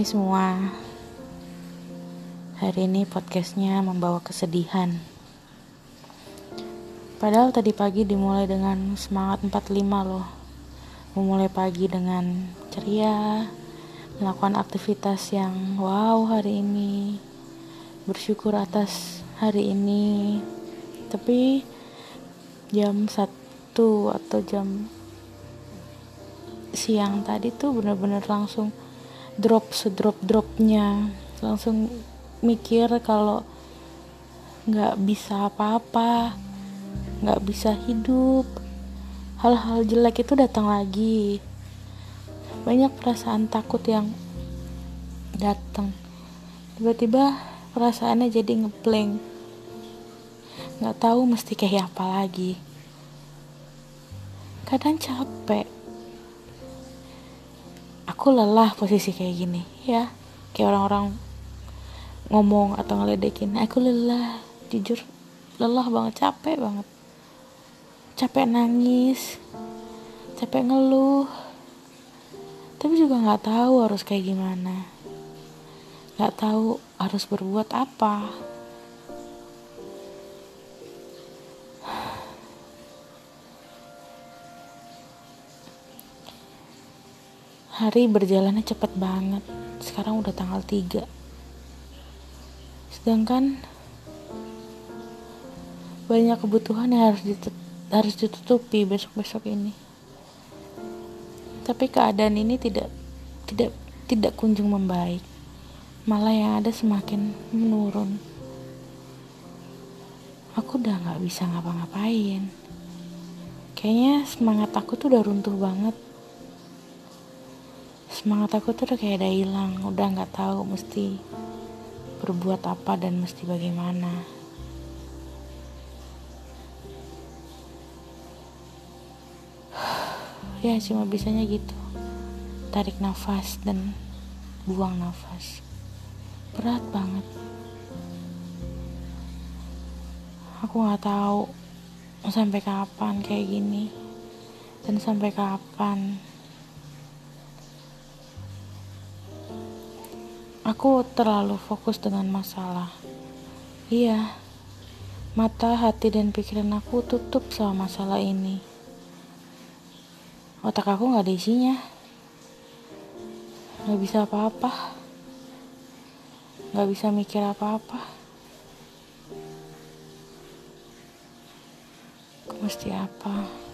Hai semua. Hari ini podcastnya membawa kesedihan. Padahal tadi pagi dimulai dengan semangat 45 loh. Memulai pagi dengan ceria Melakukan aktivitas yang wow hari ini. Bersyukur atas hari ini. Tapi jam 1 atau jam siang tadi tuh bener-bener langsung drop sedrop dropnya. Langsung mikir kalau nggak bisa apa-apa nggak bisa hidup. Hal-hal jelek itu datang lagi. Banyak perasaan takut yang datang. Tiba-tiba perasaannya jadi ngeblank. Nggak tahu mesti kayak apa lagi. Kadang capek aku lelah posisi kayak gini ya. Kayak orang-orang ngomong atau ngeledekin aku lelah jujur lelah banget capek banget. Capek nangis capek ngeluh. Tapi juga nggak tahu harus kayak gimana. Nggak tahu harus berbuat apa hari berjalannya cepet banget. Sekarang udah tanggal 3 sedangkan banyak kebutuhan yang harus harus ditutupi besok-besok ini. Tapi keadaan ini tidak tidak tidak kunjung membaik. Malah yang ada semakin menurun. Aku udah nggak bisa ngapa-ngapain. Kayaknya semangat aku tuh udah runtuh banget semangat aku tuh udah kayak ada hilang. Udah nggak tahu mesti berbuat apa dan mesti bagaimana. Ya cuma bisanya gitu. Tarik nafas dan buang nafas. Berat banget. Aku nggak tahu sampai kapan kayak gini. Dan sampai kapan Aku terlalu fokus dengan masalah. Iya, mata, hati, dan pikiran aku tutup sama masalah ini. Otak aku gak ada isinya. Gak bisa apa-apa. Gak bisa mikir apa-apa. Aku mesti apa?